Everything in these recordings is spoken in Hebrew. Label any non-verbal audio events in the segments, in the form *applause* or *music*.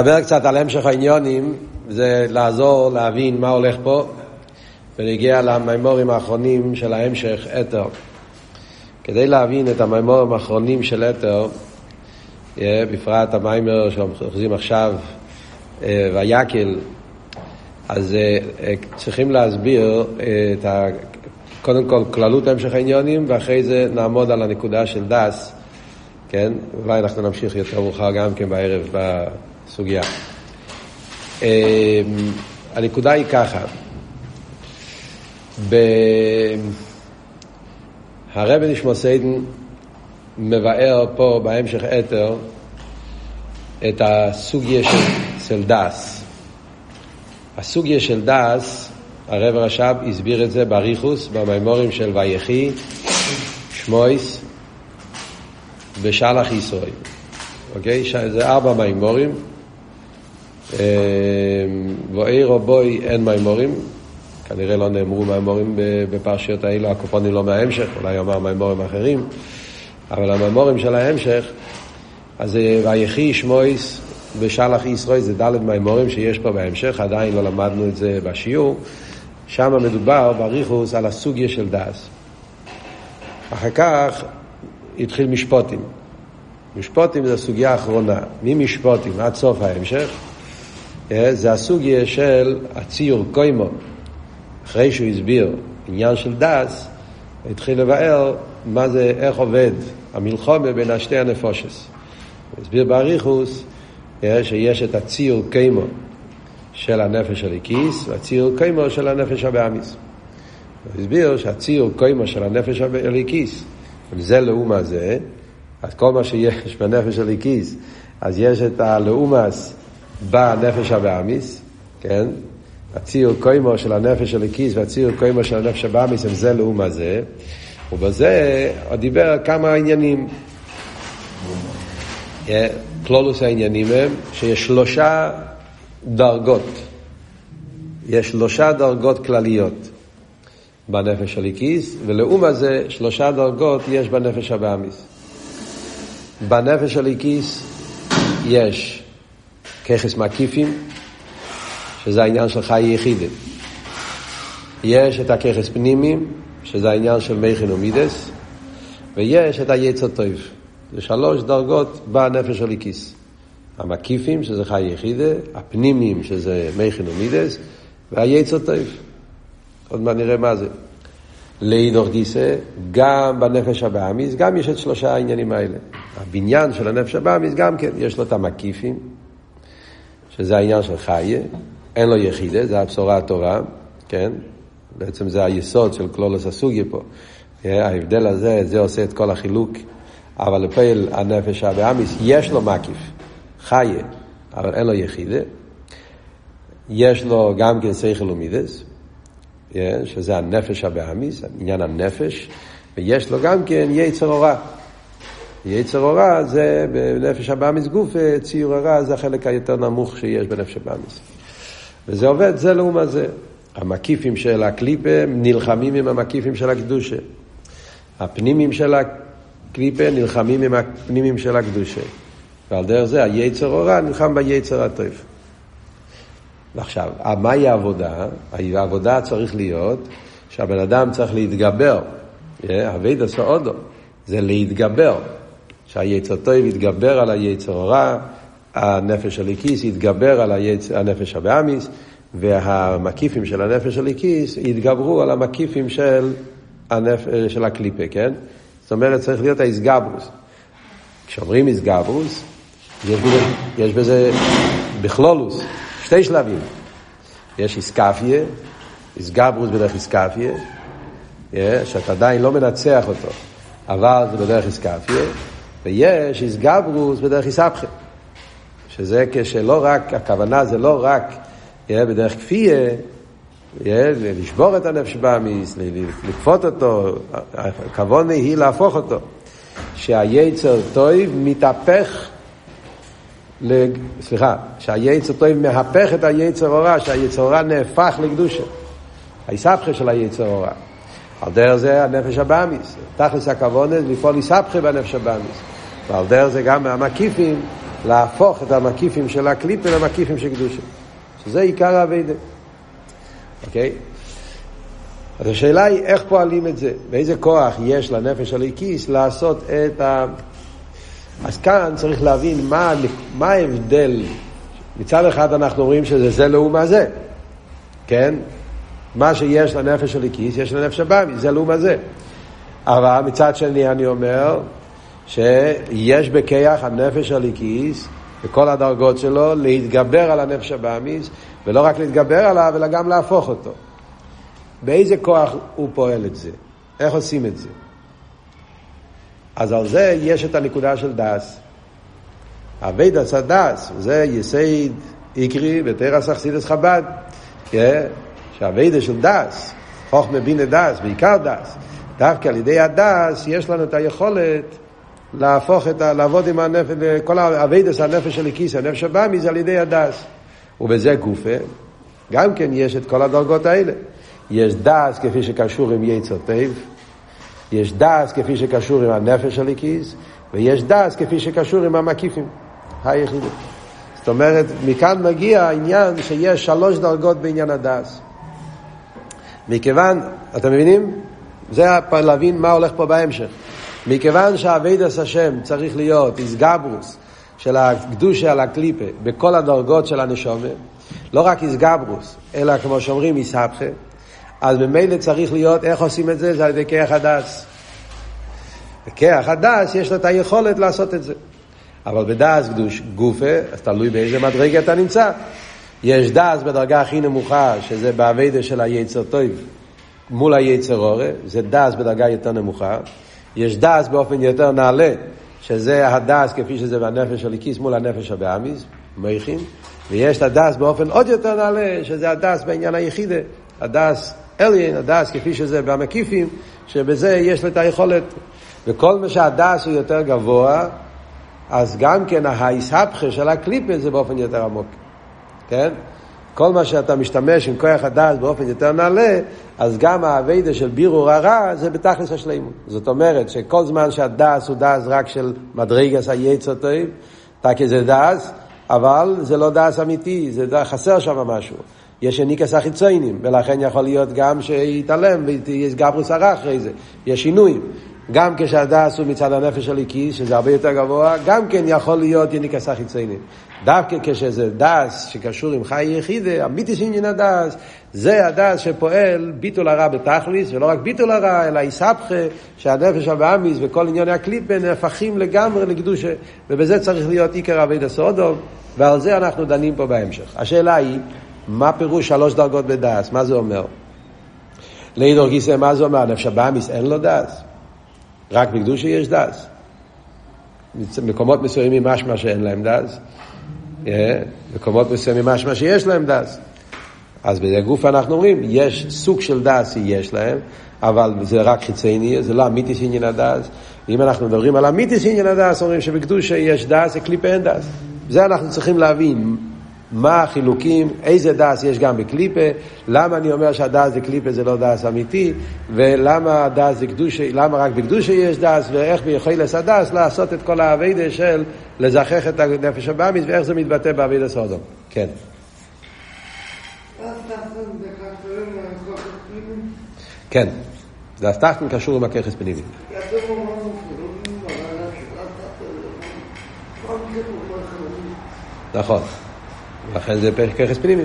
נדבר קצת על המשך העניונים, זה לעזור להבין מה הולך פה, ונגיע למימורים האחרונים של ההמשך, אתר. כדי להבין את המימורים האחרונים של אתר, בפרט המיימר שאנחנו חוזרים עכשיו, אה, ויקל, אז אה, אה, צריכים להסביר את ה... קודם כל כללות המשך העניונים, ואחרי זה נעמוד על הנקודה של דס, כן? אולי אנחנו נמשיך יותר מאוחר גם כן בערב. סוגיה. אמ, הנקודה היא ככה, הרבי נשמוסיידן מבאר פה בהמשך אתר את הסוגיה של, של דס. הסוגיה של דס, הרב רש"ב הסביר את זה באריכוס, במימורים של ויחי, שמויס ושלח ישראל. אוקיי? זה ארבע מימורים. אמ, ואירו בוי אין מימורים, כנראה לא נאמרו מימורים בפרשיות האלו, הקופונים לא מההמשך, אולי אמר מימורים אחרים, אבל המימורים של ההמשך, אז ויחי שמויס ושלח ישראל, זה ד' מימורים שיש פה בהמשך, עדיין לא למדנו את זה בשיעור, שם מדובר בריחוס על הסוגיה של דס. אחר כך התחיל משפוטים. משפוטים זה הסוגיה האחרונה. ממשפוטים עד סוף ההמשך, זה הסוגיה של הציור קוימו. אחרי שהוא הסביר עניין של דס, התחיל לבאר מה זה, איך עובד המלחומה בין השתי הנפושס. הוא הסביר באריכוס אה, שיש את הציור קוימו של הנפש הליקיס והציור קוימו של הנפש הבאמיס. הוא הסביר שהציור קוימו של הנפש הליקיס, זה לאומה זה, אז כל מה שיש בנפש הליקיס, אז יש את הלאומס בנפש הבאמיס, כן? הציור קוימו של הנפש של הליקיס והציור קוימו של הנפש הבאמיס הם זה לאום הזה, ובזה הוא דיבר כמה עניינים. כלולוס העניינים הם שיש שלושה דרגות. יש שלושה דרגות כלליות בנפש הליקיס, ולאום הזה שלושה דרגות יש בנפש הבאמיס. בנפש הליקיס יש ככס מקיפים, שזה העניין של חיי יחידים. יש את הככס פנימיים, שזה העניין של מייכן ומידס, ויש את היצר טוב. זה שלוש דרגות בנפש הליקיס. המקיפים, שזה חי יחידה, הפנימיים, שזה מייכן ומידס, והיצר טוב. עוד מעט נראה מה זה. לאידוך גיסא, גם בנפש הבאמיס, גם יש את שלושה העניינים האלה. הבניין של הנפש הבאמיס, גם כן, יש לו את המקיפים, שזה העניין של חיה, אין לו יחידה, זה הבשורה הטובה, כן? בעצם זה היסוד של כלולוס הסוגיה פה. ההבדל הזה, זה עושה את כל החילוק. אבל לפעיל הנפש הבאמיס, יש לו מקיף, חיה, אבל אין לו יחידה. יש לו גם כן שכל ומידס, שזה הנפש הבאמיס, עניין הנפש, ויש לו גם כן יצר הורא. יצר הרע זה בנפש הבאמיס גוף, ציור הרע זה החלק היותר נמוך שיש בנפש הבאמיס. וזה עובד זה לעומת זה. המקיפים של הקליפה נלחמים עם המקיפים של הקדושה. הפנימים של הקליפה נלחמים עם הפנימים של הקדושה. ועל דרך זה היצר הרע נלחם ביצר הטוב. ועכשיו, מהי העבודה? העבודה צריך להיות שהבן אדם צריך להתגבר. אבי דסו אודו, זה להתגבר. שהיצר טוב יתגבר על היצר הרע, הנפש הליקיס יתגבר על היצר, הנפש הבאמיס, והמקיפים של הנפש הליקיס יתגברו על המקיפים של, הנפ... של הקליפה, כן? זאת אומרת, צריך להיות האיסגברוס. כשאומרים איסגברוס, יש בזה, יש בזה בכלולוס, שתי שלבים. יש איסקפיה, איסגברוס בדרך איסקפיה, שאתה עדיין לא מנצח אותו, אבל זה בדרך איסקפיה, ויש איסגברוס בדרך איסבכה. שזה כשלא רק, הכוונה זה לא רק בדרך כפייה, לשבור את הנפש באמיס, לכפות אותו, הכוונה היא להפוך אותו. שהייצר טוב מתהפך, לג... סליחה, שהייצר טוב מהפך את הייצר הורא, שהייצר הורא נהפך לקדושה. האיסבכה של הייצר הורא. על דרך זה הנפש הבאמיס. תכלס הכוונה זה לפעול איסבכה בנפש הבאמיס. ועל דרך זה גם המקיפים, להפוך את המקיפים של הקליפה למקיפים של קדושה. שזה עיקר האביידה. אוקיי? אז השאלה היא איך פועלים את זה, ואיזה כוח יש לנפש הליקיס לעשות את ה... אז כאן צריך להבין מה, מה ההבדל. מצד אחד אנחנו רואים שזה זה לעומה זה, כן? מה שיש לנפש הליקיס, יש לנפש הבאמי, זה לעומה זה. אבל מצד שני אני אומר שיש בכיח הנפש הליקיס, בכל הדרגות שלו, להתגבר על הנפש הבאמיס, ולא רק להתגבר עליו, אלא גם להפוך אותו. באיזה כוח הוא פועל את זה? איך עושים את זה? אז על זה יש את הנקודה של דס. עבודת הדעת, זה יסוד עיקרי בתורת החסידות חב"ד, כן? שהעבודה של דעת, חוכמה בינה דעת, בעיקר דעת, דווקא על ידי הדעת יש לנו את היכולת להפוך את ה... לעבוד עם הנפש, כל העבודה הנפש האלוקית, הנפש הבהמית זה על ידי הדעת. ובזה גופה, גם כן יש את כל הדרגות האלה. יש דעת כפי שקשור עם יצר טוב, יש דעת כפי שקשור עם הנפש האלוקית, ויש דעת כפי שקשור עם המקיפים, היחידה. זאת אומרת, מכאן מגיע העניין שיש שלוש דרגות בעניין הדעת. מכיוון, אתם מבינים? זה להבין מה הולך פה בהמשך. מכיוון שהעבודת השם צריך להיות התגברות של הקדושה על הקליפה בכל הדרגות של הנשמה, לא רק התגברות, אלא כמו שאומרים אתהפכא, אז ממילא צריך להיות, איך עושים את זה? זה על ידי כוח הדעת. בכוח הדעת יש לו את היכולת לעשות את זה. אבל בדעת קדושה גופא, אז תלוי באיזה מדרגה אתה נמצא. יש דעת בדרגה הכי נמוכה, שזה בעבודה של היצר טוב, מול היצר הרע, זה דעת בדרגה יותר נמוכה. יש דעת באופן יותר נעלה, שזה הדעת כפי שזה בנפש האלוקית מול הנפש הבהמית, מוחין, ויש את הדעת באופן עוד יותר נעלה, שזה הדעת בעניין היחידה, הדעת עליון, הדעת כפי שזה במקיפים, שבזה יש לו את היכולת. וכל מה שהדעת הוא יותר גבוה, אז גם כן האתהפכא של הקליפה זה באופן יותר עמוק. כן? כל מה שאתה משתמש עם כוח הדעת באופן יותר נעלה, אז גם העבודה של בירור הרע זה בתכלית השלימות. זאת אומרת שכל זמן שהדעת הוא דעת רק של מדרגת היצר טוב, אוקיי זה דעת, אבל זה לא דעת אמיתי, זה דעת, חסר שם משהו. יש יניקת החיצונים, ולכן יכול להיות גם שיתעלם ויש התגברות הרע אחרי זה, יש שינויים. גם כשהדעת הוא מצד הנפש האלוקי, שזה הרבה יותר גבוה, גם כן יכול להיות יניקת החיצונים. דווקא כשזה דעת שקשור עם חיה יחידה, אמיתית עניין הדעת, זה הדעת שפועל ביטול הרע בתכלית, ולא רק ביטול הרע, אלא אתהפכא, שהנפש הבהמית וכל ענייני הקליפה נהפכים לגמרי לקדושה, ובזה צריך להיות עיקר עבודת האדם, ועל זה אנחנו דנים פה בהמשך. השאלה היא, מה פירוש שלוש דרגות בדס? מה זה אומר? לאידך גיסא, מה זה אומר? הנפש הבהמית אין לו דס? רק בקדושה יש דס. מקומות מסוימים משמע שאין להם דס, מקומות מסוימים משמע שיש להם דס. אז בגוף אנחנו אומרים, יש סוג של דס יש להם, אבל זה רק חיצוני, זה לא אמיתית עניין הדס. אם אנחנו מדברים על אמיתית עניין הדס, אומרים שבקדושה יש דס, זה קליפה אין דס. זה אנחנו צריכים להבין. מה החילוקים, איזה דס יש גם בקליפה, למה אני אומר שהדס זה קליפה זה לא דס אמיתי, ולמה דס זה קדושה, למה רק בקדושה יש דס, ואיך ביכולת הדס לעשות את כל העבודה של לזכך את הנפש הבהמית, ואיך זה מתבטא בעבודת האדם. כן. כן, זה תחתן קשור עם הככס פנימי. נכון. לכן זה ככס פנימי.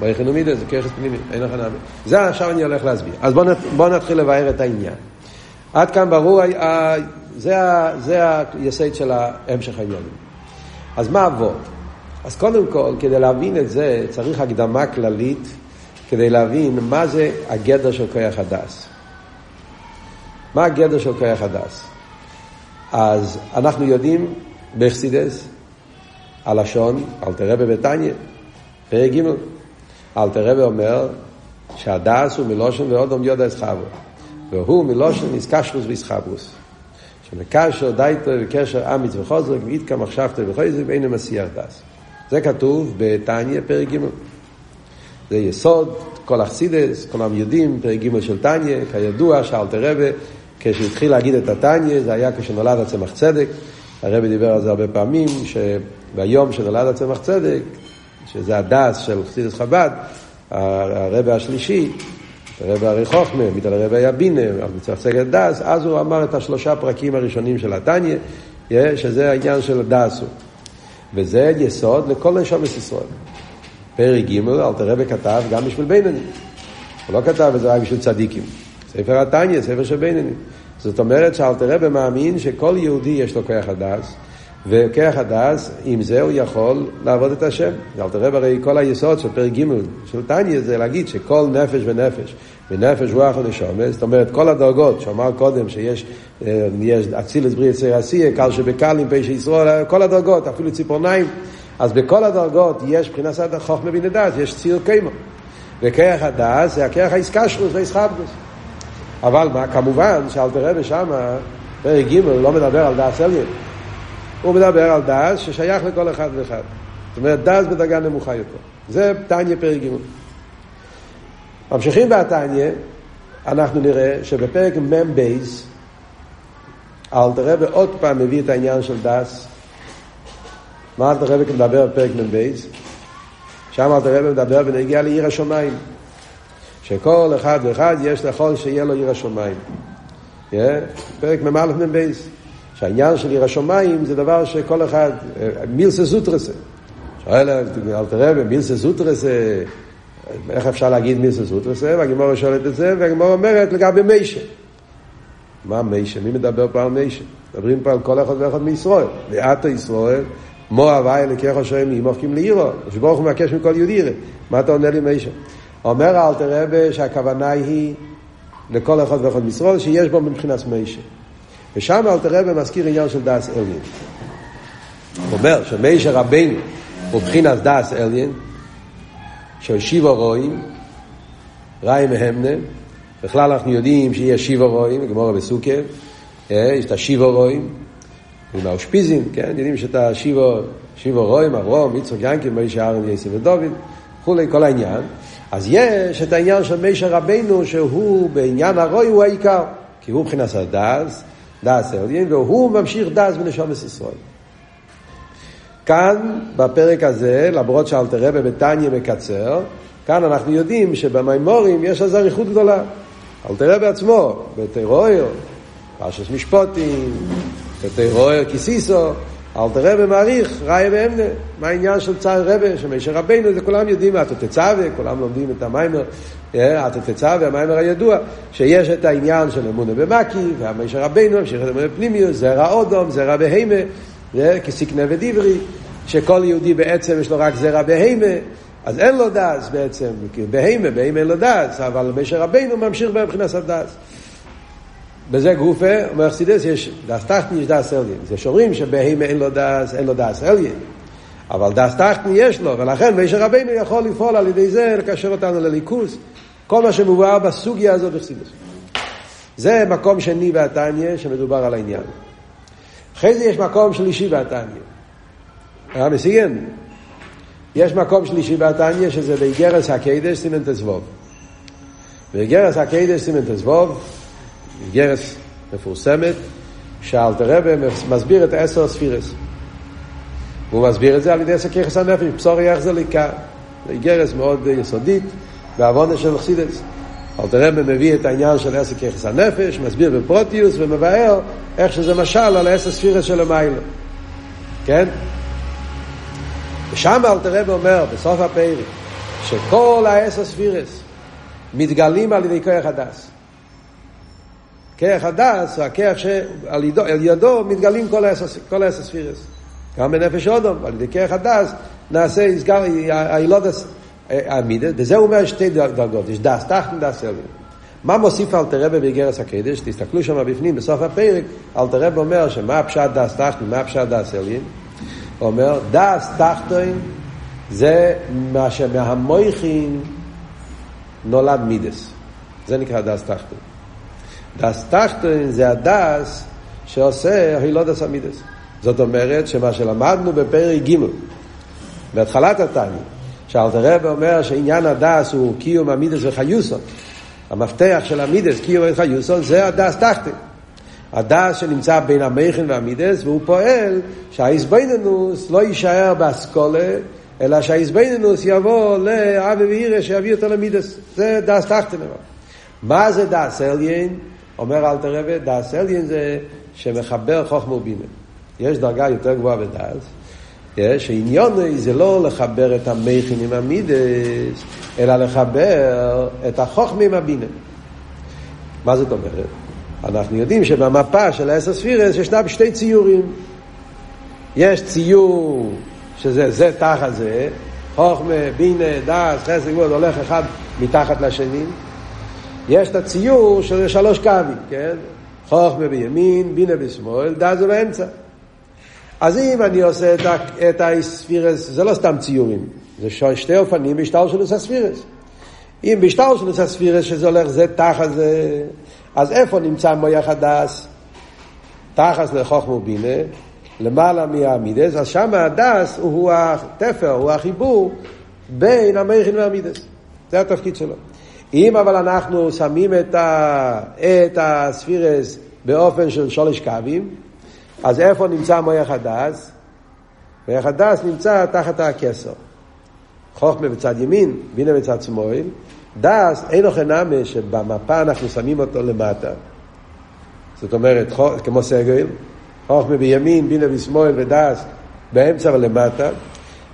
ביחד ומידה זה ככס פנימי, אין לך נאמר. זה עכשיו אני הולך להסביר. אז בואו בוא נתחיל לבאר את העניין. עד כאן ברור, זה, היסד של המשך העניינים. אז מה עבור? אז קודם כל, כדי להבין את זה, צריך הקדמה כללית כדי להבין מה זה הגדר של כוח הדס. מה הגדר של כוח הדס? אז אנחנו יודעים בחסידות, הלשון, אלטער רבי בתניא, פרק ג', אלטער רבי אומר שהדס הוא מלשון והאדם ידע את חוה, והוא מלשון התקשרות והתחברות. שמקשר דעתו בקשר אמיץ וחזק, ויתקע מחשבתו בחוזק, ואינו מסיח דס. זה כתוב בתניא פרק ג'. זה יסוד, כל אכסידס, כולם יודעים, פרק ג' של תניא, כידוע שאלתר רבי, כשהתחיל להגיד את התניא, זה היה כשנולד הצמח צדק, הרבי דיבר על זה הרבה פעמים, שביום שנולד הצמח צדק, שזה הדס של חסידס חב"ד, הרבי השלישי, הרבי הרי חוכמה, מיטל הרבי יבינה, מצח צדק דס, אז הוא אמר את השלושה פרקים הראשונים של התניא, שזה העניין של דס הוא. וזה יסוד לכל נשומת ישראל. פרק ג' אלתר רבי כתב גם בשביל בינוני. הוא לא כתב את זה רק בשביל צדיקים. ספר התניא, ספר של בינוני. זאת אומרת שאלתר רבי מאמין שכל יהודי יש לו כוח הדס, וכוח הדס, עם זה הוא יכול לעבוד את השם. אלתר רבי הרי כל היסוד של פרק ג' של תניא זה להגיד שכל נפש ונפש, ונפש רוח ונשומת, זאת אומרת כל הדרגות שאמר קודם שיש אה, יש אצילס בריא יצר עשייה, קל שבקלים, פשע ישראל, כל הדרגות, אפילו ציפורניים, אז בכל הדרגות יש מבחינת חוכמה בנדס, יש ציר קיימו. וכרך הדס זה הכרך האיסקשרוס והאיסחבדוס. אבל מה, כמובן שאלתר רבי שמה, פרק ג' לא מדבר על דס עליין. הוא מדבר על דס ששייך לכל אחד ואחד. זאת אומרת, דס בדרגה נמוכה יותר. זה תניא פרק ג'. ממשיכים בתניא, אנחנו נראה שבפרק מ"ב, אלטער רבי עוד פעם מביא את העניין של דס. מה אלטער רבי מדבר בפרק מ"ב? שם אלתר רבי מדבר בנוגע ליראת שמיים. שכל אחד ואחד יש יכול שיהיה לו יראת שמיים. פרק מ"א מ"ב. שהעניין של יראת שמיים זה דבר שכל אחד, מילתא זוטרתא. שואל אלתר רבי, מילסה זוטרסה, איך אפשר להגיד מילסה זוטרסה? והגימורה שואלת את זה, והגימורה אומרת לגבי מיישה. מה מיישה? מי מדבר פה על מיישה? מדברים פה על כל אחד ואחד מישראל. ואתה ישראל, מו הוואי לקח השם ממוחקים לעירו. שברוך הוא מבקש מכל יהודי מה אתה עונה לי מיישה? אומר אלתר רבי שהכוונה היא לכל אחד ואחד מישראל שיש בו מבחינת מיישה. ושם אלתר רבי מזכיר עניין של דאס אליין. הוא אומר שמיישה רבינו הוא מבחינת דאס אליין, של שיבו רואים, ראי מהמנה, בכלל אנחנו יודעים שיש שיבו רואים, גמורה בסוכה, יש את השיבו רואים, עם האושפיזין, כן, יודעים שאת השיבו, שיבו רואים, אברום, יצחק ינקי, מיישה ארן, יסי ודוד, וכולי, כל העניין. אז יש את העניין של מישר רבנו שהוא בעניין הרוי הוא העיקר, כי הוא מבחינת הדס, דס אלדין, והוא ממשיך דס בנשומת ישראל. כאן, בפרק הזה, למרות שאלתר רבי בתניא מקצר, כאן אנחנו יודעים שבמימורים יש לזה אריכות גדולה. אלתר רבי עצמו, בטרויר, פרשס משפוטים, בטרויר כיסיסו, אלתר רבי מעריך, ראי ואמנה, מה העניין של צער רבי, שמשה רבינו, זה כולם יודעים, אתה תצווה, כולם לומדים את המיימר, אתה תצווה, המיימר הידוע, שיש את העניין של אמונה במקי, והמשה רבינו, המשיך את אמונה פנימיוס, זרע אודום, זרע בהימה, כסיקנה ודברי, שכל יהודי בעצם יש לו רק זרע בהימה, אז אין לו דס בעצם, בהימה, בהימה אין לו דס, אבל משה רבינו ממשיך מבחינת הדס. בזה גופה, אומר חסידס, יש דס תחתני, יש דס אליין. זה שאומרים שבהימה אין לו דס, אין לו דס אליין. אבל דס תחתני יש לו, ולכן מישר רבינו יכול לפעול על ידי זה, לקשר אותנו לליכוס. כל מה שמובא בסוגיה הזאת בחסידות. זה מקום שני בתניא שמדובר על העניין. אחרי זה יש מקום שלישי והתניא. היה מסיגן? יש מקום שלישי בתניא שזה באיגרת הקודש סימן ט"ו. באיגרת הקודש סימן ט"ו איגרת מפורסמת, שאלטער רבי מסביר את עשר הספירות. והוא מסביר את זה על ידי סככס הנפש, בשור יחזר ליקה. איגרת מאוד יסודית, בהבנה של חסידות. אלטער רבי מביא את העניין של עשר כוחות הנפש, מסביר בפרטיות ומבאר איך שזה משל על עשר ספירות של מעלה. כן? ושם אלטער רבי אומר, בסוף הפרק, שכל העשר ספירות מתגלים על ידי כוח הדס. כוח הדס, הכוח שעל ידו, ידו מתגלים כל העשר ספירות. גם בנפש אודום, על ידי כרך הדס נעשה, יסגר, הילודס, המידס, וזה הוא אומר שתי דרגות, יש דס תחתן, דס אלווין. מה מוסיף אל תרבה באיגרס הקדש? תסתכלו שם בפנים, בסוף הפרק, אל תרבה אומר שמה הפשט דס תחתן, מה הפשט דס אלווין? הוא אומר, דס תחתן זה מה שמהמויכין נולד מידס. זה נקרא דס תחתן. דס תחתון זה הדס שעושה הולדת המידות. זאת אומרת שמה שלמדנו בפרק ג' בהתחלת התניא, שאלטער רבי אומר שעניין הדס הוא קיום המידות וחיותן. המפתח של המידות, קיום וחיותן, זה הדס תחתון. הדס שנמצא בין המוחין והמידות, והוא פועל שההתבוננות לא יישאר בהשכלה, אלא שההתבוננות יבוא לאהבה ויראה שיביא אותו למידות. זה דס תחתון. מה זה דס אליין? אומר אל תרבה, דס אליין זה שמחבר חוכמה ובינה. יש דרגה יותר גבוהה בדס, שעניון זה לא לחבר את המכין עם המידס, אלא לחבר את החוכמה עם הבינה. מה זאת אומרת? אנחנו יודעים שבמפה של העשר ספירס ישנם שתי ציורים. יש ציור שזה זה תחת זה, חוכמה, בינה, חסד, גבול, הולך אחד מתחת לשני. יש את הציור של שלוש קווים, כן? חוכמה בימין, בינה בשמאל, דס זה באמצע. אז אם אני עושה את, את הספירס, זה לא סתם ציורים, זה שתי אופנים בשטר של הספירס. אם בשטר של הספירס שזה הולך זה תחת זה, אז איפה נמצא מויח הדס? תחס לחוכמה ובינה, למעלה מהמידות, אז שם הדס הוא התפר, הוא החיבור בין המוחין והמידות. זה התפקיד שלו. אם אבל אנחנו שמים את, ה, את הספירות באופן של שלוש קווים, אז איפה נמצא מוח הדס? מוח הדס נמצא תחת הכתר. חוכמה בצד ימין, בינה בצד שמאל, דס אין הכי נמי שבמפה אנחנו שמים אותו למטה. זאת אומרת, כמו סגול, חוכמה בימין, בינה בשמאל ודס באמצע ולמטה.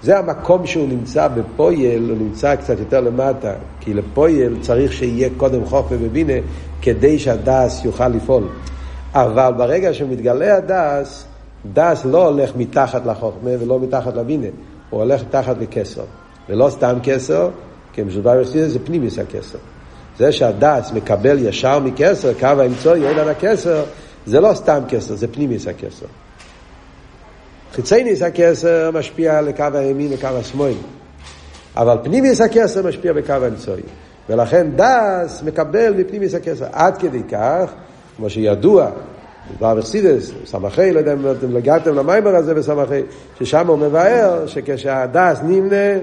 זה המקום שהוא נמצא בפועל, הוא נמצא קצת יותר למטה, כי לפועל צריך שיהיה קודם חוכמה ובינה כדי שהדס יוכל לפעול. אבל ברגע שמתגלה הדס, דס לא הולך מתחת לחוכמה ולא מתחת לבינה, הוא הולך מתחת לכתר. ולא סתם כתר, כמו שמדובר בחסידות זה פנימיות הכתר. זה שהדס מקבל ישר מכסר, קו האמצעי אין על הכסר, זה לא סתם כסר, זה פנימיס הכסר. חיצייניס הכסר משפיע לקו הימין, לקו השמאל. אבל פנימיס הכסר משפיע בקו האמצעי. ולכן דס מקבל מפנימיס הכסר. עד כדי כך, כמו שידוע, דבר אכסידס, סמכי, לא יודע אם אתם לגעתם למיימר הזה בסמכי, ששם הוא מבאר שכשהדס נמנה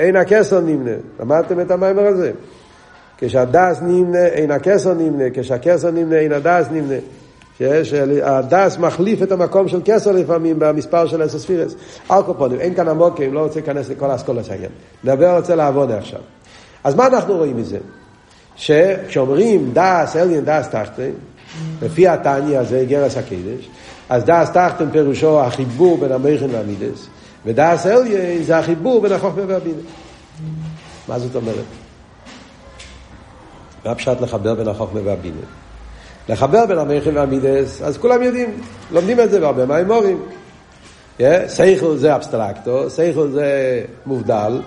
אין הכסר נמנה. למדתם את המיימר הזה? כשהדס נמנה, אין הכסר נמנה, כשהכסר נמנה, אין הדס נמנה. שהדס מחליף את המקום של כסר לפעמים במספר של עשר ספירס. אלקופונים, אין כאן עמוקים, לא רוצה להיכנס לכל האסכולה של העניין. נדבר רוצה לעבוד עכשיו. אז מה אנחנו רואים מזה? שכשאומרים דס, אליין דס תחתן, לפי התניא הזה, גרס הקדש, אז דס תחתן פירושו החיבור בין המכן והמידס. ודאס אליין זה החיבור בין החוכמה והבינה. מה זאת אומרת? מה פשט לחבר בין החוכמה והבינה? לחבר בין המכן והמידס, אז כולם יודעים, לומדים את זה בהרבה מהאמורים. סייכל זה אבסטרקטו, סייכל זה מובדל,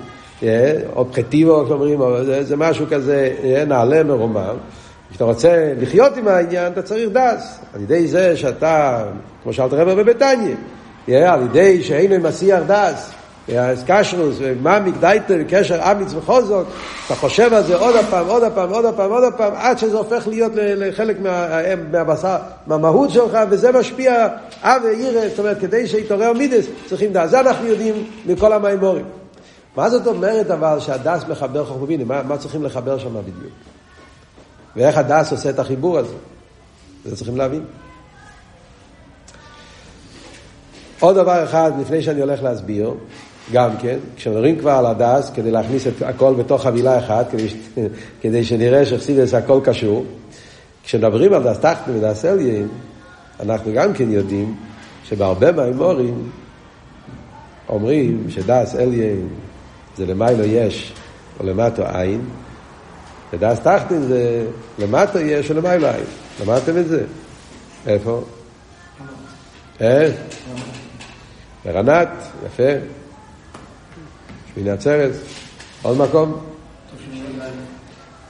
או פחטיבו, אומרים, זה, משהו כזה נעלה מרומם. כשאתה רוצה לחיות עם העניין, אתה צריך דס. על ידי זה שאתה, כמו שאלטער רבי בתניא, על ידי שאינו מסיח דעת, קשרות, ממי, דייטר, קשר אמיץ וחזק, אתה חושב על זה עוד הפעם, עוד הפעם, עוד הפעם, עוד הפעם, עד שזה הופך להיות לחלק מהבשר, מהמהות שלך, וזה משפיע אהבה ויראה, זאת אומרת, כדי שיתעורר מידות, צריכים דעת. זה אנחנו יודעים מכל המאמרים. מה זאת אומרת אבל שהדעת מחבר חכמה בינה? מה, מה צריכים לחבר שם בדיוק? ואיך הדעת עושה את החיבור הזה? זה צריכים להבין. עוד דבר אחד, לפני שאני הולך להסביר, גם כן, כשמדברים כבר על הדעת, כדי להכניס את הכל בתוך חבילה אחת, כדי, כדי שנראה שחסידות הכל קשור, כשמדברים על דעת תחתון ודעת עליון, אנחנו גם כן יודעים שבהרבה מהמאמרים אומרים שדעת עליון זה למיילו יש או למטו אין, ודס תחתן זה למטו יש או למיילו אין. למדתם את זה? איפה? אה? ברנת, יפה. שמיני עצרת. עוד מקום?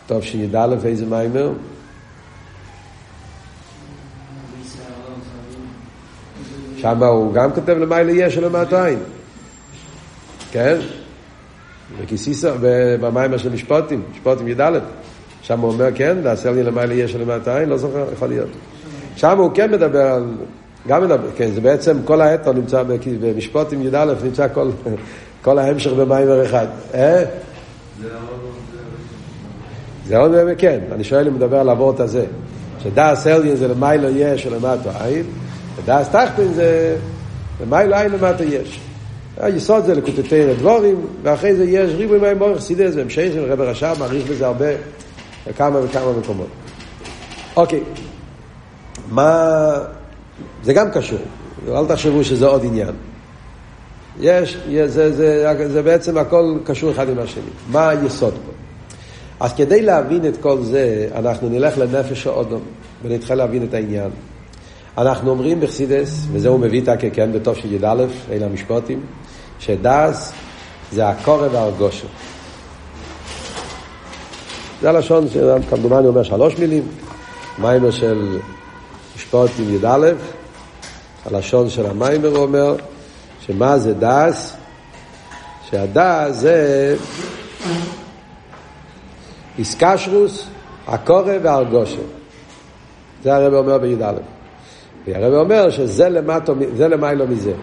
טוב שי"א איזה מיימר? שם הוא גם כותב למעלה יש ולמטה עין. כן? וכיסיסו, במיימר של משפוטים, משפוטים י"א. שם הוא אומר, כן, תעשה לי למעלה יש ולמטה עין, לא זוכר, יכול להיות. שם הוא כן מדבר על גם מדבר, כן, זה בעצם כל האתו נמצא במשפוט עם י"א, נמצא כל, כל ההמשך במיימר אחד. אה? זה עוד, כן, אני שואל אם מדבר על הוורט הזה, שדס עליין זה למיילו יש ולמטו עין, ודס תחתן זה למיילו עין למטו יש. היסוד זה לקוטטי דבורים, ואחרי זה יש ריבוי מים באורך סידס והמשכים, רב רש"ב מעריך בזה הרבה, בכמה וכמה מקומות. אוקיי, מה... זה גם קשור, אל תחשבו שזה עוד עניין. יש, זה, זה, זה, זה בעצם הכל קשור אחד עם השני. מה היסוד פה? אז כדי להבין את כל זה, אנחנו נלך לנפש האודום ונתחיל להבין את העניין. אנחנו אומרים בחסידס, וזה הוא מביא את הכן בתוף של י"א, אלה המשפוטים, שדס זה הקורא והרגושר. זה הלשון, כמדומני אומר שלוש מילים, מיימר של משפוטים י"א, הלשון של המיימר אומר, שמה זה דס? שהדס זה איסקשרוס, הקורא והרגושר. זה הרב אומר בי"א. והרב אומר שזה למטו, זה למיילו מזה.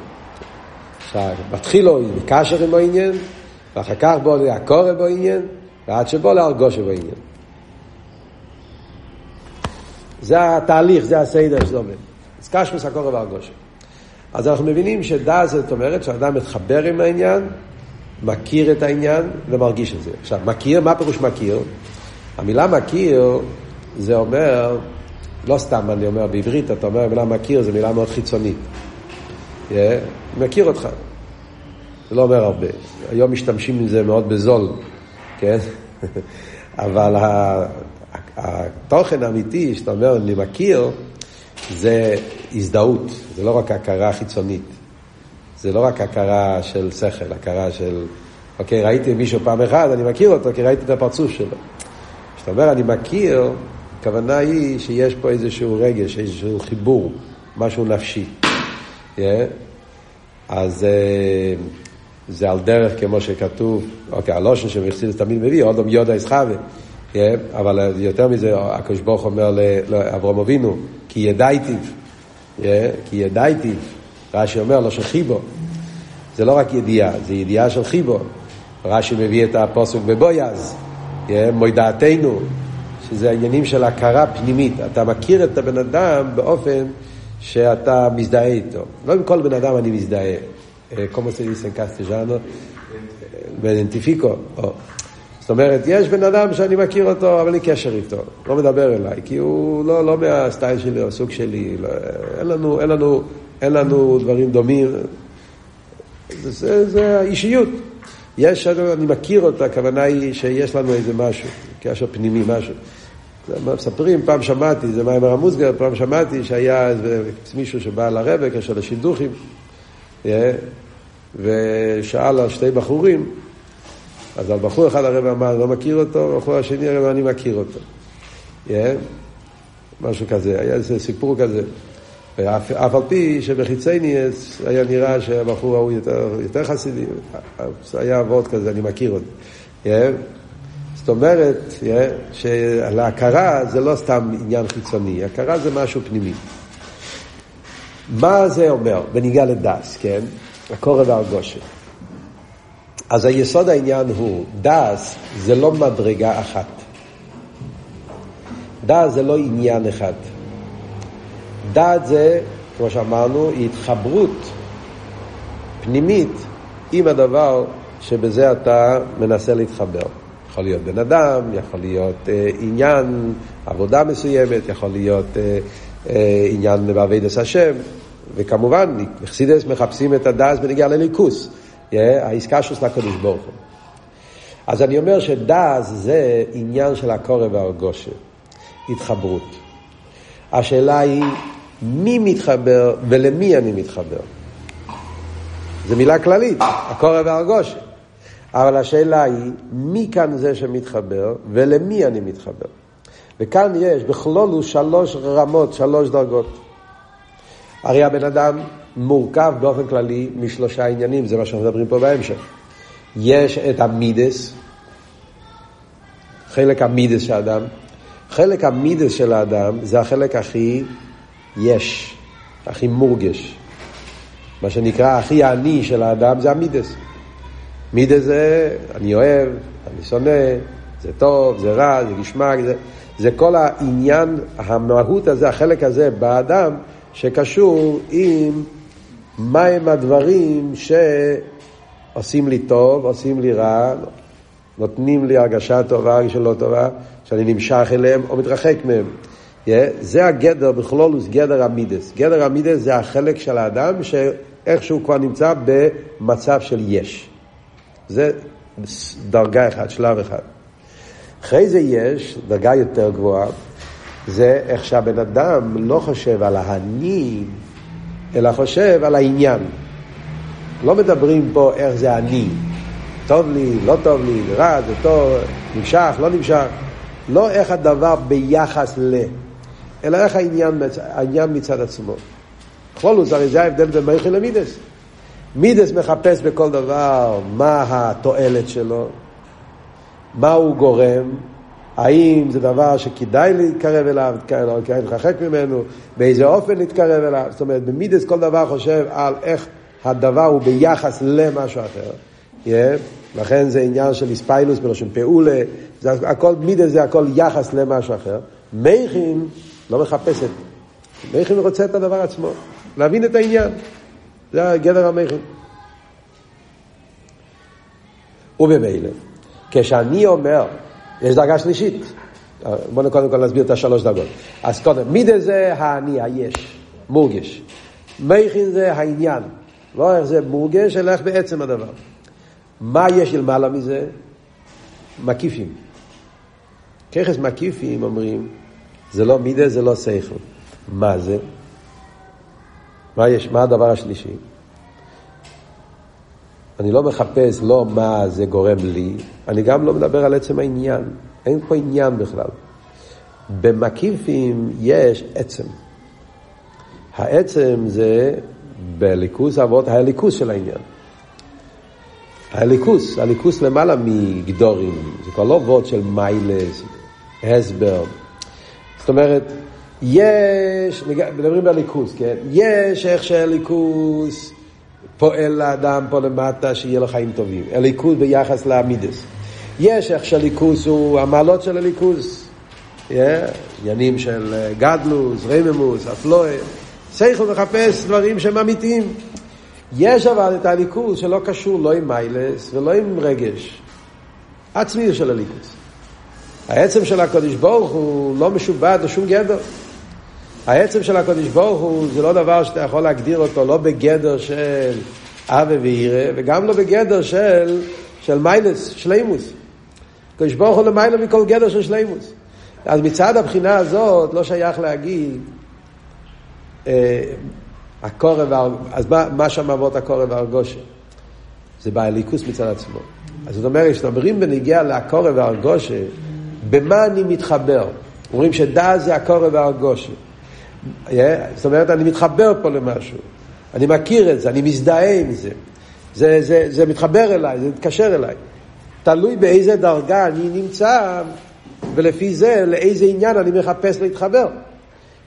מתחיל לו קשר עם העניין, ואחר כך בוא הקורא בו עניין, ועד שבוא להרגושר בו עניין. זה התהליך, זה הסדר שזה אומר. איסקשרוס, הקורא והרגושר. אז אנחנו מבינים שדעת זאת אומרת שאדם מתחבר עם העניין, מכיר את העניין ומרגיש את זה. עכשיו, מכיר, מה פירוש מכיר? המילה מכיר זה אומר, לא סתם אני אומר בעברית, אתה אומר המילה מכיר זה מילה מאוד חיצונית. Yeah, מכיר אותך. זה לא אומר הרבה. היום משתמשים עם זה מאוד בזול, כן? *laughs* אבל התוכן האמיתי שאתה אומר, אני מכיר, זה הזדהות, זה לא רק הכרה חיצונית. זה לא רק הכרה של שכל, הכרה של, אוקיי, ראיתי מישהו פעם אחת, אני מכיר אותו, כי ראיתי את הפרצוף שלו. כשאתה אומר אני מכיר, הכוונה היא שיש פה איזשהו רגש, איזשהו חיבור, משהו נפשי. Yeah. אז uh, זה על דרך כמו שכתוב, אוקיי, הלושן שמחסידס תמיד מביא, אודום יודע יסחווה. Yeah, אבל יותר מזה, הקדוש ברוך אומר לאברהם אבינו, כי ידעתיו, כי ידעתיו, רש"י אומר לו שחיבו, זה לא רק ידיעה, זה ידיעה של חיבו. רש"י מביא את הפוסק בבויז, yeah, מוידעתנו, שזה העניינים של הכרה פנימית. אתה מכיר את הבן אדם באופן שאתה מזדהה איתו. לא עם כל בן אדם אני מזדהה. כמו se dice en castellano? זאת אומרת, יש בן אדם שאני מכיר אותו, אבל אין קשר איתו, לא מדבר אליי, כי הוא לא, לא מהסטייל שלי או הסוג שלי, לא, אין, לנו, אין, לנו, אין לנו דברים דומים. זה, זה, זה האישיות. יש, אני מכיר אותה, הכוונה היא שיש לנו איזה משהו, קשר פנימי, משהו. מספרים, פעם שמעתי, זה מיימר המוסגר, פעם שמעתי שהיה מישהו שבא לרבה, קשר לשידוכים, ושאל על שתי בחורים, אז על בחור אחד הרב אמר, לא מכיר אותו, בחור השני הרב אני מכיר אותו. Yeah, משהו כזה, היה איזה סיפור כזה. ואף אף על פי שבחיצייני היה נראה שהבחור ההוא יותר, יותר חסידי, היה עבוד כזה, אני מכיר אותו. Yeah. זאת אומרת, yeah, שלהכרה זה לא סתם עניין חיצוני, הכרה זה משהו פנימי. מה זה אומר בניגע לדס, כן? הקורא והרגושת. אז היסוד העניין הוא, דס זה לא מדרגה אחת. דס זה לא עניין אחד. דעת זה, כמו שאמרנו, היא התחברות פנימית עם הדבר שבזה אתה מנסה להתחבר. יכול להיות בן אדם, יכול להיות אה, עניין, עבודה מסוימת, יכול להיות אה, אה, עניין בעבידת השם, וכמובן, חסידס מחפשים את הדס בנגיעה לליכוס. שלו לקדוש ברוך הוא. אז אני אומר שדס זה עניין של הקורא והרגושה, התחברות. השאלה היא, מי מתחבר ולמי אני מתחבר? זו מילה כללית, הקורא והרגושה. אבל השאלה היא, מי כאן זה שמתחבר ולמי אני מתחבר? וכאן יש בכלולו שלוש רמות, שלוש דרגות. הרי הבן אדם מורכב באופן כללי משלושה עניינים, זה מה שאנחנו מדברים פה בהמשך. יש את המידס, חלק המידס של האדם. חלק המידס של האדם זה החלק הכי יש, הכי מורגש. מה שנקרא הכי עני של האדם זה המידס. מידס זה אני אוהב, אני שונא, זה טוב, זה רע, זה גשמק, זה, זה כל העניין, המהות הזה, החלק הזה באדם, שקשור עם מהם הדברים שעושים לי טוב, עושים לי רע, נותנים לי הרגשה טובה, הרגשה לא טובה, שאני נמשך אליהם או מתרחק מהם. Yeah, זה הגדר, בכלולוס גדר המידס. גדר המידס זה החלק של האדם שאיכשהו כבר נמצא במצב של יש. זה דרגה אחת, שלב אחד. אחרי זה יש, דרגה יותר גבוהה, זה איך שהבן אדם לא חושב על האני, אלא חושב על העניין. לא מדברים פה איך זה אני. טוב לי, לא טוב לי, רע, זה טוב, נמשך, לא נמשך. לא איך הדבר ביחס ל... אלא איך העניין, העניין מצד עצמו. כלולוס, הרי זה ההבדל בין מייכל למידס. מידס מחפש בכל דבר מה התועלת שלו, מה הוא גורם, האם זה דבר שכדאי להתקרב אליו, כדאי להתרחק ממנו, באיזה אופן להתקרב אליו. זאת אומרת, במידס כל דבר חושב על איך הדבר הוא ביחס למשהו אחר. Yeah, לכן זה עניין של איספיילוס בלושן פעולה, זה הכל, מידס זה הכל יחס למשהו אחר. מייכין לא מחפש את זה. מייכין רוצה את הדבר עצמו, להבין את העניין. זה גדר המכין. ובמילא, כשאני אומר, יש דרגה שלישית, בואו קודם כל נסביר את השלוש דרגות. אז קודם, מידה זה האני, היש, מורגש. מכין זה העניין, לא איך זה מורגש, אלא איך בעצם הדבר. מה יש למעלה מזה? מקיפים. ככס מקיפים אומרים, זה לא מידה, זה לא שכל. מה זה? מה, יש, מה הדבר השלישי? אני לא מחפש לא מה זה גורם לי, אני גם לא מדבר על עצם העניין. אין פה עניין בכלל. במקיפים יש עצם. העצם זה בליכוס אבות הליכוס של העניין. הליכוס, הליכוס למעלה מגדורים, זה כבר לא וורד של מיילס, הסבר. זאת אומרת, יש, מדברים בליכוס, כן? יש איך שהליכוס פועל לאדם פה למטה שיהיה לו חיים טובים. הליכוס ביחס לעמידס. יש איך שהליכוס הוא המעלות של הליכוס. עניינים yeah, של אה, גדלוס, רממוס, אפלואה. סייכל מחפש דברים שהם אמיתיים. יש אבל את הליכוס שלא קשור לא עם מיילס ולא עם רגש. עצמי של הליכוס. העצם של הקודש ברוך הוא לא משובד לשום גדר. העצם של הקודש ברוך הוא זה לא דבר שאתה יכול להגדיר אותו לא בגדר של אבה וירא וגם לא בגדר של, של מיילס, שלימוס. הקודש ברוך הוא למעלה מכל גדר של שלימוס. אז מצד הבחינה הזאת לא שייך להגיד אה, הקורב, אז מה, מה שם אבות הקורב והרגושה? זה באליקוס מצד עצמו. אז זאת אומרת, כשאומרים בנגיע לקורב והרגושה, במה אני מתחבר? אומרים שדעת זה הקורב והרגושה. Yeah, זאת אומרת, אני מתחבר פה למשהו. אני מכיר את זה, אני מזדהה עם זה. זה, זה, זה מתחבר אליי, זה מתקשר אליי. תלוי באיזה דרגה אני נמצא, ולפי זה לאיזה עניין אני מחפש להתחבר.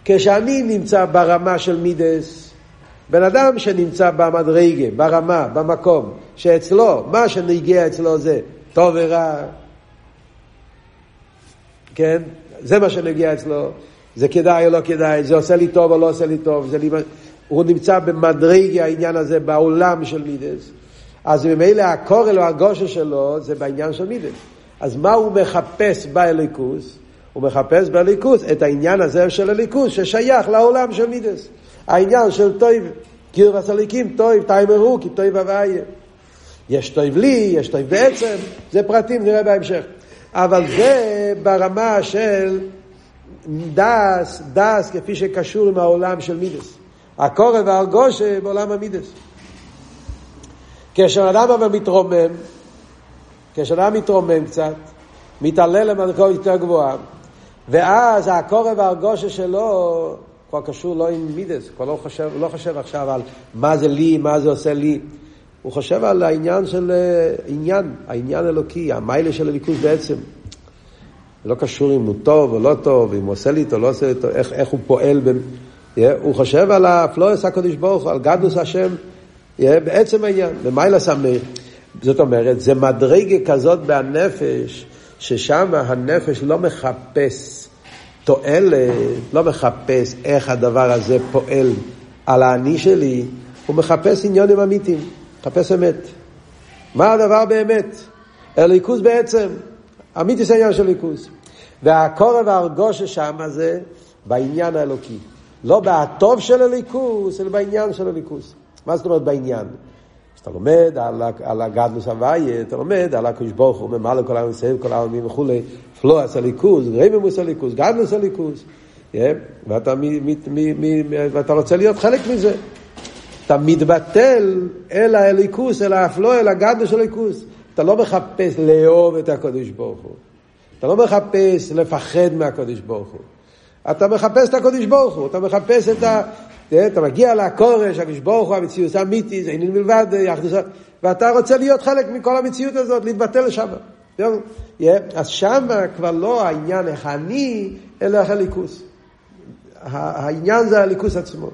כשאני נמצא ברמה של מידס, בן אדם שנמצא במדרגה, ברמה, במקום, שאצלו, מה שנגיע אצלו זה טוב ורע, כן? זה מה שנגיע אצלו. זה כדאי או לא כדאי, זה עושה לי טוב או לא עושה לי טוב, זה לי... הוא נמצא במדרגי העניין הזה בעולם של מידס. אז ממילא הקורל או הגושר שלו זה בעניין של מידס. אז מה הוא מחפש באליקוס? הוא מחפש באליקוס את העניין הזה של אליקוס ששייך לעולם של מידס. העניין של טויב, קיר וסליקים, טויב, תיימרו, כי טויב הוויה. יש טויב לי, יש טויב בעצם, זה פרטים, נראה בהמשך. אבל זה ברמה של דס, דס כפי שקשור עם העולם של מידס. הקורא והרגושה בעולם המידס. כשאדם אבל מתרומם, כשאדם מתרומם קצת, מתעלה למדרגה יותר גבוהה, ואז הקורא והרגושה שלו כבר קשור לא עם מידס, כבר לא חושב, לא חושב עכשיו על מה זה לי, מה זה עושה לי. הוא חושב על העניין של אה, עניין, העניין אלוקי, המיילה של הליכוז בעצם. זה לא קשור אם הוא טוב או לא טוב, אם הוא עושה לי או לא עושה לי איך, איך הוא פועל. ב... הוא חושב על הפלואס הקדוש ברוך הוא, על גדוס השם, בעצם העניין, במיילה סמך. זאת אומרת, זה מדרגה כזאת בהנפש, ששם הנפש לא מחפש תועלת, לא מחפש איך הדבר הזה פועל על האני שלי, הוא מחפש עניונים אמיתיים, מחפש אמת. מה הדבר באמת? הליכוז בעצם, אמיתיס העניין של ליכוז. והקורב והרגושה שם זה בעניין האלוקי. לא בטוב של הליכוז, אלא בעניין של הליכוז. מה זאת אומרת בעניין? כשאתה לומד על, על הגדלוס הוויה, אתה לומד על הקדוש ברוך הוא, ממלא כל העם ישראל, כל העמים וכולי, פלואס הליכוז, רממוס הליכוז, גדלוס הליכוז, ואתה, ואתה רוצה להיות חלק מזה. אתה מתבטל אל הליכוס, אל האפלו, אל הגדלוס של הליכוס. אתה לא מחפש לאהוב את הקדוש ברוך הוא. אתה לא מחפש לפחד מהקדוש ברוך הוא. אתה מחפש את הקדוש ברוך הוא, אתה מחפש את ה... אתה מגיע לקורש, הקדוש ברוך הוא, המציאות האמיתית, זה עניין מלבד, ואתה רוצה להיות חלק מכל המציאות הזאת, להתבטל לשם. אז שם כבר לא העניין איך אני, אלא איך הליכוס. העניין זה הליכוס עצמו.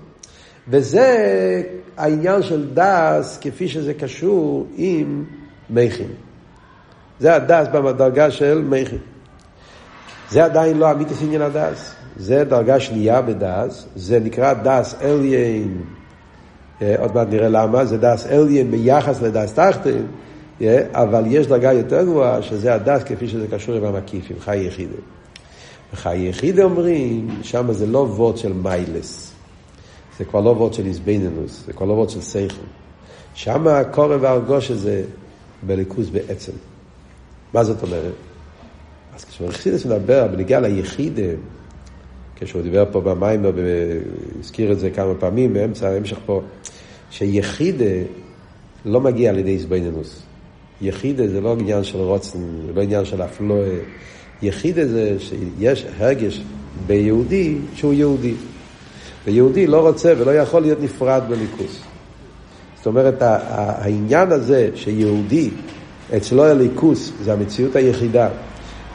וזה העניין של דס, כפי שזה קשור עם מייכין. זה הדס בדרגה של מייכין. זה עדיין לא אמיתיס עניין הדס. זה דרגה שנייה בדס, זה נקרא דס אליין, אה, עוד מעט נראה למה, זה דס אליין ביחס לדס תחתן, אה, אבל יש דרגה יותר גבוהה, שזה הדס כפי שזה קשור עם המקיפים, חי יחידה. וחי יחידה אומרים, שם זה לא וורד של מיילס, זה כבר לא וורד של איזבנינוס, זה כבר לא וורד של סייכל. שם הקורא והרגוש הזה בליכוז בעצם. מה זאת אומרת? אז כשמרחידס מדבר בנגיעה ליחידה, כשהוא דיבר פה במים, הזכיר את זה כמה פעמים באמצע ההמשך פה, שיחידה לא מגיע על ידי איזבנינוס. יחידה זה לא עניין של רוצן, זה לא עניין של אפלואה. יחידה זה שיש הרגש ביהודי שהוא יהודי. ויהודי לא רוצה ולא יכול להיות נפרד בליכוס. זאת אומרת, העניין הזה שיהודי, אצלו הליכוס זה המציאות היחידה,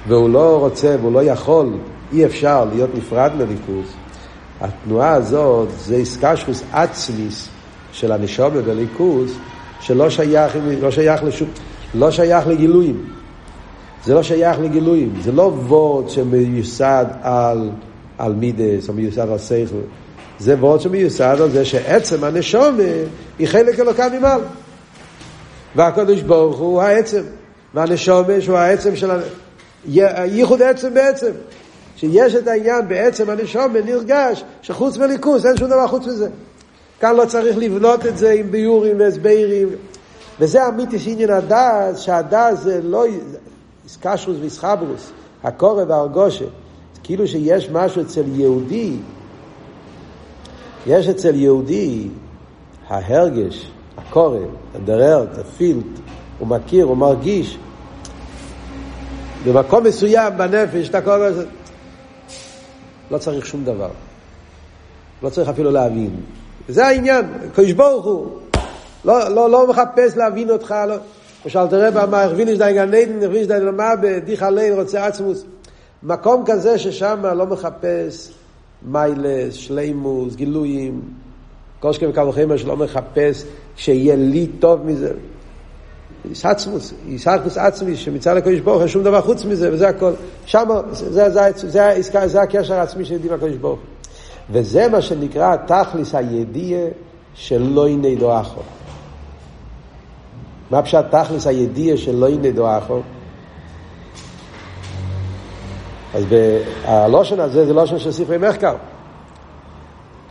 והוא לא רוצה והוא לא יכול אי אפשר להיות נפרד מליכוז, התנועה הזאת זה איסקשוס עצמיס של הנשומה בליכוז, שלא שייך, לא שייך לשום, לא שייך לגילויים. זה לא שייך לגילויים, זה לא וורד שמיוסד על, על מידס או מיוסד על שכל. זה וורד שמיוסד על זה שעצם הנשומה היא חלק אלוקה ממעל. והקדוש ברוך הוא העצם, והנשומה שהוא העצם של. ייחוד עצם בעצם. שיש את העניין בעצם הנשום נרגש שחוץ מליכוס אין שום דבר חוץ מזה. כאן לא צריך לבנות את זה עם ביורים והסברים. וזה אמיתי שעניין הדס, שהדס זה לא איסקשרוס ואיסחברוס, הקורא והרגושה. כאילו שיש משהו אצל יהודי, יש אצל יהודי ההרגש, הקורא, הדררת, הפילט, הוא מכיר, הוא מרגיש. במקום מסוים בנפש, את הקורא הזה. לא צריך שום דבר. לא צריך אפילו להבין. זה העניין, קדוש ברוך הוא. לא, לא, לא מחפש להבין אותך, לא. למשל תראה במה, הרביניש די גן עדן, הרביניש די למה, בדיחה ליל רוצה עצמוס. מקום כזה ששם לא מחפש מיילס, שלימוס, גילויים, כל שקם וקו וחמר שלא מחפש שיהיה לי טוב מזה. עצמוס, איסחקוס עצמי, שמצד הקדוש ברוך הוא שום דבר חוץ מזה, וזה הכל. שם, זה, זה, זה, זה, זה, הקשר העצמי של ידיעים הקדוש ברוך הוא. וזה מה שנקרא תכליס הידיעה שלא ינדו אחו. מה פשוט תכליס הידיעה שלא ינדו אחו? אז הלושן הזה זה לושן של ספרי מחקר.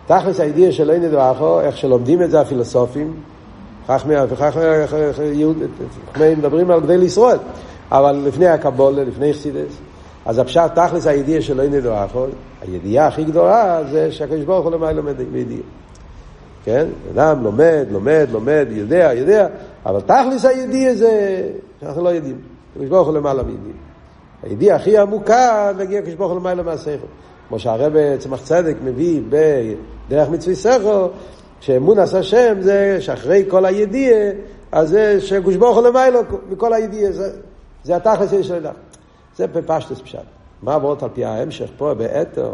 תכלס הידיעה של אין נדבכו, איך שלומדים את זה הפילוסופים, חכמי, מדברים על גדי לישראל, אבל לפני הקבולה, לפני חסידס, אז הפשט תכלס הידיעה של אין נדבכו, הידיעה הכי גדולה זה שהקדוש ברוך הוא למעלה לומד בידיעה. כן? אדם לומד, לומד, לומד, יודע, יודע, אבל תכלס הידיעה זה שאנחנו לא יודעים. הקדוש ברוך הוא למעלה מידיעה. הידיעה הכי עמוקה, נגיע הקדוש ברוך הוא למעלה מהספר. כמו שהרבא צמח צדק מביא בדרך מצווי סכו, שאמון עשה השם זה שאחרי כל הידיעה, אז זה שגוש ברוך הוא למעלה מכל הידיעה, זה, זה התכלס של אדם. זה בפשטוס פשט. מה עברות על פי ההמשך פה באתר,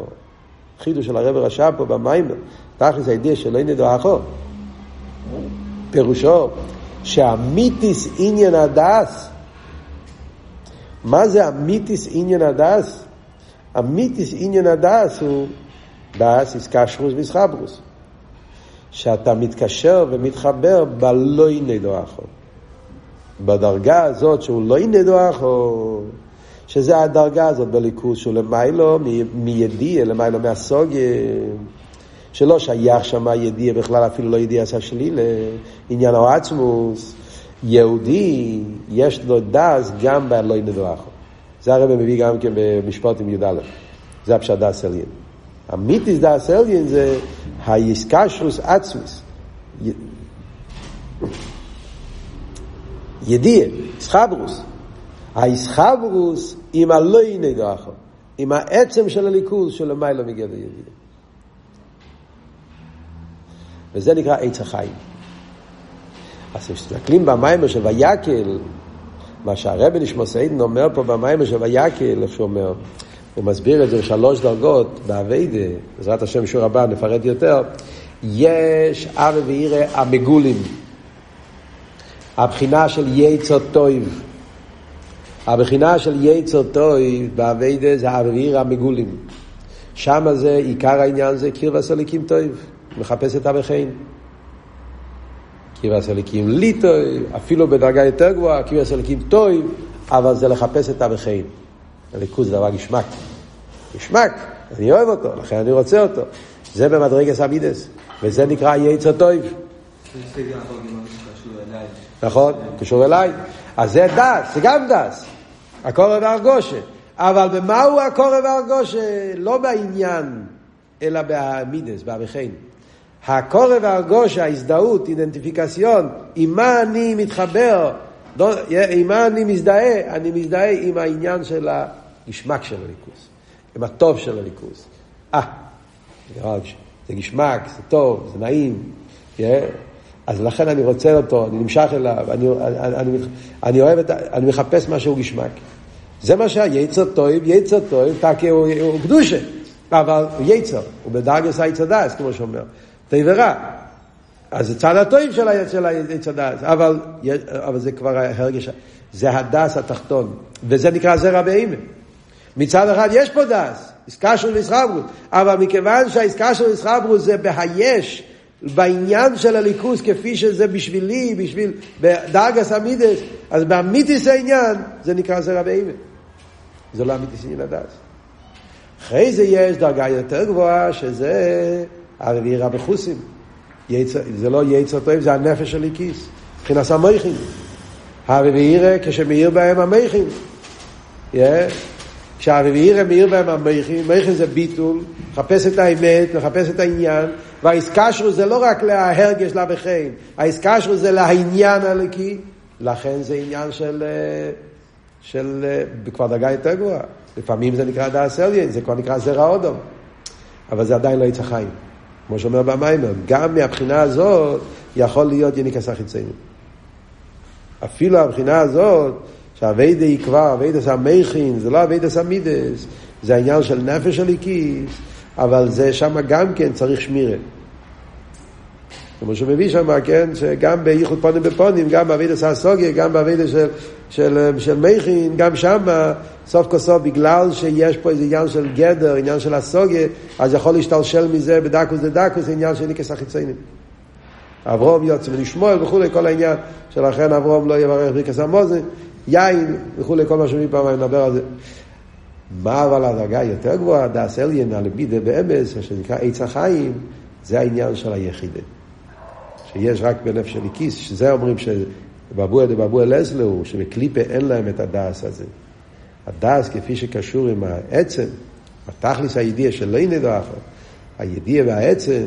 חידוש של הרב רש"ב פה במיימר, תכלס הידיעה של אין ידו אחו. פירושו שהמיתיס עניין הדס, מה זה המיתיס עניין הדס? אמיתיס עניין הדס הוא דס איסקשרוס ויסחברוס. שאתה מתקשר ומתחבר בלא נדו אחו. בדרגה הזאת שהוא לא נדו אחו, שזה הדרגה הזאת בליכוז שהוא למיילו מידיע, למיילו מהסוגיה. שלא שייך שם ידיע בכלל, אפילו לא ידיע עשה שלילה, עניין העצמוס. יהודי, יש לו דס גם באלוהי נדרחו. זה הרב מביא גם כן במשפט עם י"א. זה הפשט דס אליין. המיתיס דס אליין זה היסקשרוס עצמוס. ידיע, סחברוס. היסחברוס עם הלוי נדרחו. עם העצם של הליכוז של למעלה מגדר ידיע. וזה נקרא עץ החיים. אז כשמסתכלים במיימר של ויקל, מה שהרבי נשמוס עדן אומר פה במיימר של ויקל, איך שהוא אומר, הוא מסביר את זה בשלוש דרגות, באביידה, בעזרת השם שיעור הבא נפרט יותר, יש אבי ואירא המגולים, הבחינה של יצר טויב. הבחינה של יצר טויב באביידה זה אבי ואירא המגולים. שם זה, עיקר העניין זה קיר וסליקים טויב, מחפש את חיים. קיבס הליקים ליטוי, אפילו בדרגה יותר גבוהה, קיבס הליקים טוי, אבל זה לחפש את אבחיים. הליכוז זה דבר גשמק. גשמק, אני אוהב אותו, לכן אני רוצה אותו. זה במדרגס אמידס, וזה נקרא יצר טויב. נכון, קשור אליי. אז זה דס, זה גם דס. הקורב והרגושה. אבל במהו הקורב והרגושה? לא בעניין, אלא באמידס, באבחיים. הקורא והרגוש, ההזדהות, אידנטיפיקציון, עם מה אני מתחבר, לא, עם מה אני מזדהה, אני מזדהה עם העניין של הגשמק של הליכוס, עם הטוב של הליכוס. אה, זה גשמק, זה טוב, זה נעים, yeah. אז לכן אני רוצה אותו, אני נמשך אליו, אני, אני, אני, אני אוהב את, אני מחפש משהו גשמק. זה מה שהיצר טוב, יצר טוב, הוא, הוא קדושה, אבל הוא יצר, הוא בדרגס היצר דס, כמו שאומר. טוב ורע. אז זה צד הטוב של העץ הדס, אבל, אבל זה כבר הרגש, זה הדס התחתון, וזה נקרא זרע באימן. מצד אחד יש פה דס, עסקה של מסחברות, אבל מכיוון שהעסקה של מסחברות זה בהיש, בעניין של הליכוס כפי שזה בשבילי, בשביל דאגס אמידס, אז באמיתיס העניין זה נקרא זרע באימן. זה לא אמיתיס עניין הדס. אחרי זה יש דרגה יותר גבוהה שזה הרביעי רבי חוסים. זה לא יצר טוב, זה הנפש של הכיס. מבחינת המייכין. הרביעי כשמאיר בהם המייכין. כשהרביעי מאיר בהם המייכין, מייכין זה ביטול, מחפש את האמת, מחפש את העניין, והאיסקשרו זה לא רק להרגש לבחין, האיסקשרו זה לעניין הלקי, לכן זה עניין של, של כבר דרגה יותר גבוהה. לפעמים זה נקרא דאס אליין, זה כבר נקרא זרע אודום, אבל זה עדיין לא יצא חיים. כמו שאומר במיימר, גם מהבחינה הזאת יכול להיות יניקס החיציינים. אפילו הבחינה הזאת, שהאביידה היא כבר, אביידס המכין, זה לא אביידס המידס, זה העניין של נפש הליקיס, אבל זה שם גם כן צריך שמירה. כמו שמביא שם, כן, שגם בייחוד פונים בפונים, גם באבידס הסוגיה, גם באבידס של, של, של מכין, גם שם, סוף כל סוף, בגלל שיש פה איזה עניין של גדר, עניין של הסוגיה, אז יכול להשתלשל מזה בדקוס דדקוס, עניין של ניקס החיציינים. אברום יוצא ולשמואל וכולי, כל העניין שלכן אברום לא יברך ברכס המוזן, יין וכולי, כל מה שמפעם נדבר על זה. מה אבל הדרגה יותר גבוהה, דאס אליין, הלבידה באמס, שנקרא עץ החיים, זה העניין של היחידה. שיש רק בנפש הליקיס, שזה אומרים שבבוע דבבוע לזלו, שבקליפה אין להם את הדס הזה. הדס כפי שקשור עם העצם, התכלס הידיע של לא נדח, הידיע והעצם,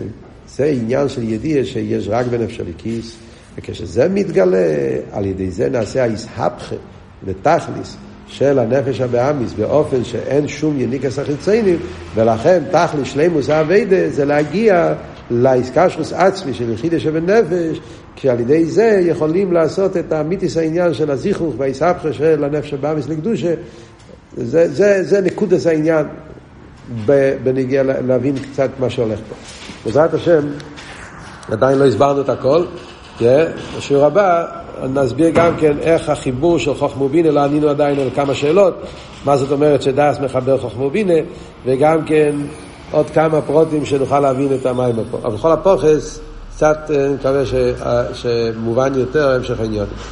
זה עניין של ידיע שיש רק בנפש הליקיס, וכשזה מתגלה, על ידי זה נעשה היסהפכה ותכלס של הנפש הבאמיס באופן שאין שום יניקס החיציינים, ולכן תכלס שלימוס האביידה זה להגיע לאיסקשרוס עצמי של יחידה שבנפש, כשעל ידי זה יכולים לעשות את המיתיס העניין של הזיכוך והאיסבכה של הנפש הבאמיס לקדושה. זה, זה, זה נקודס העניין בנגיע להבין קצת מה שהולך פה. בעזרת השם, עדיין לא הסברנו את הכל, בשיעור הבא נסביר גם כן איך החיבור של חוכמו בינה, לא ענינו עדיין על כמה שאלות, מה זאת אומרת שדס מחבר חוכמו בינה, וגם כן עוד כמה פרוטים שנוכל להבין את המים פה. אבל בכל הפוכס, קצת אני מקווה שמובן יותר המשך העניין.